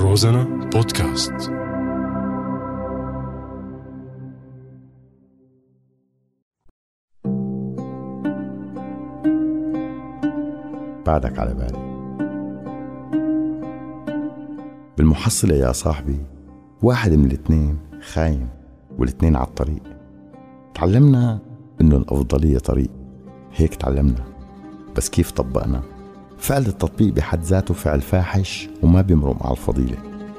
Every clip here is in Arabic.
روزانا بودكاست. بعدك على بالي. بالمحصلة يا صاحبي واحد من الاثنين خاين والاثنين على الطريق. تعلمنا إنه الأفضلية طريق. هيك تعلمنا. بس كيف طبقنا؟ فعل التطبيق بحد ذاته فعل فاحش وما بيمرق مع الفضيلة.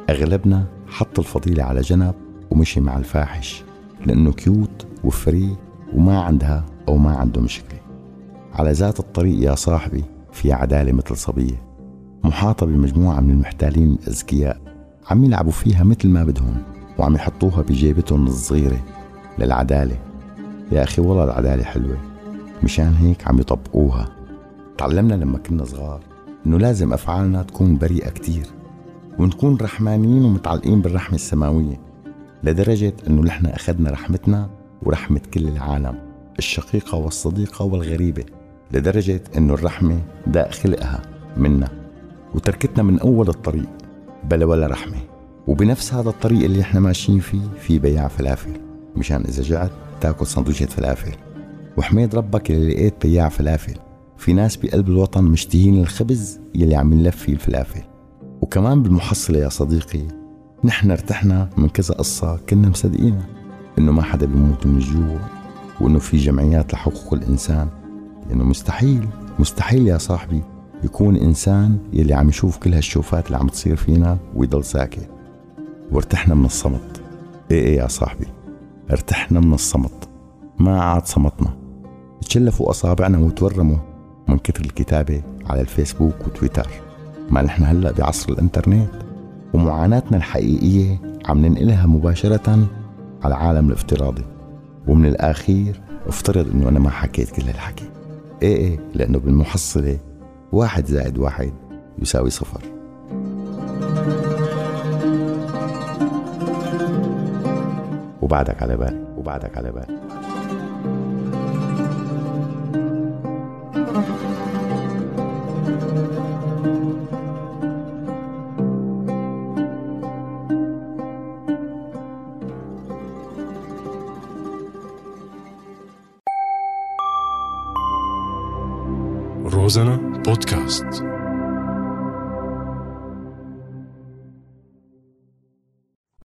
أغلبنا حط الفضيلة على جنب ومشي مع الفاحش لأنه cute و free وما عندها أو ما عنده مشكلة. على ذات الطريق يا صاحبي في عدالة مثل صبية. محاطة بمجموعة من المحتالين الأذكياء عم يلعبوا فيها مثل ما بدهم وعم يحطوها بجيبتهم الصغيرة للعدالة. يا أخي والله العدالة حلوة مشان هيك عم يطبقوها. تعلمنا لما كنا صغار إنه لازم أفعالنا تكون بريئة كتير ونكون رحمانين ومتعلقين بالرحمة السماوية لدرجة إنه نحن أخذنا رحمتنا ورحمة كل العالم الشقيقة والصديقة والغريبة لدرجة إنه الرحمة داء خلقها منا وتركتنا من أول الطريق بلا ولا رحمة وبنفس هذا الطريق اللي إحنا ماشيين فيه في بياع فلافل مشان إذا جعت تاكل سندويشة فلافل وحميد ربك اللي لقيت بياع فلافل في ناس بقلب الوطن مشتهين الخبز يلي عم نلف فيه الفلافل. وكمان بالمحصلة يا صديقي نحن ارتحنا من كذا قصة كنا مصدقينها إنه ما حدا بيموت من الجوع وإنه في جمعيات لحقوق الإنسان. لأنه مستحيل مستحيل يا صاحبي يكون إنسان يلي عم يشوف كل هالشوفات اللي عم تصير فينا ويضل ساكت. وارتحنا من الصمت. إيه إيه يا صاحبي ارتحنا من الصمت. ما عاد صمتنا. تشلفوا أصابعنا وتورموا. من كثر الكتابة على الفيسبوك وتويتر. ما نحن هلأ بعصر الإنترنت ومعاناتنا الحقيقية عم ننقلها مباشرة على العالم الافتراضي. ومن الأخير افترض إنه أنا ما حكيت كل هالحكي. إيه إيه لأنه بالمحصلة واحد زائد واحد يساوي صفر. وبعدك على بالي وبعدك على بالي Rozana podcast.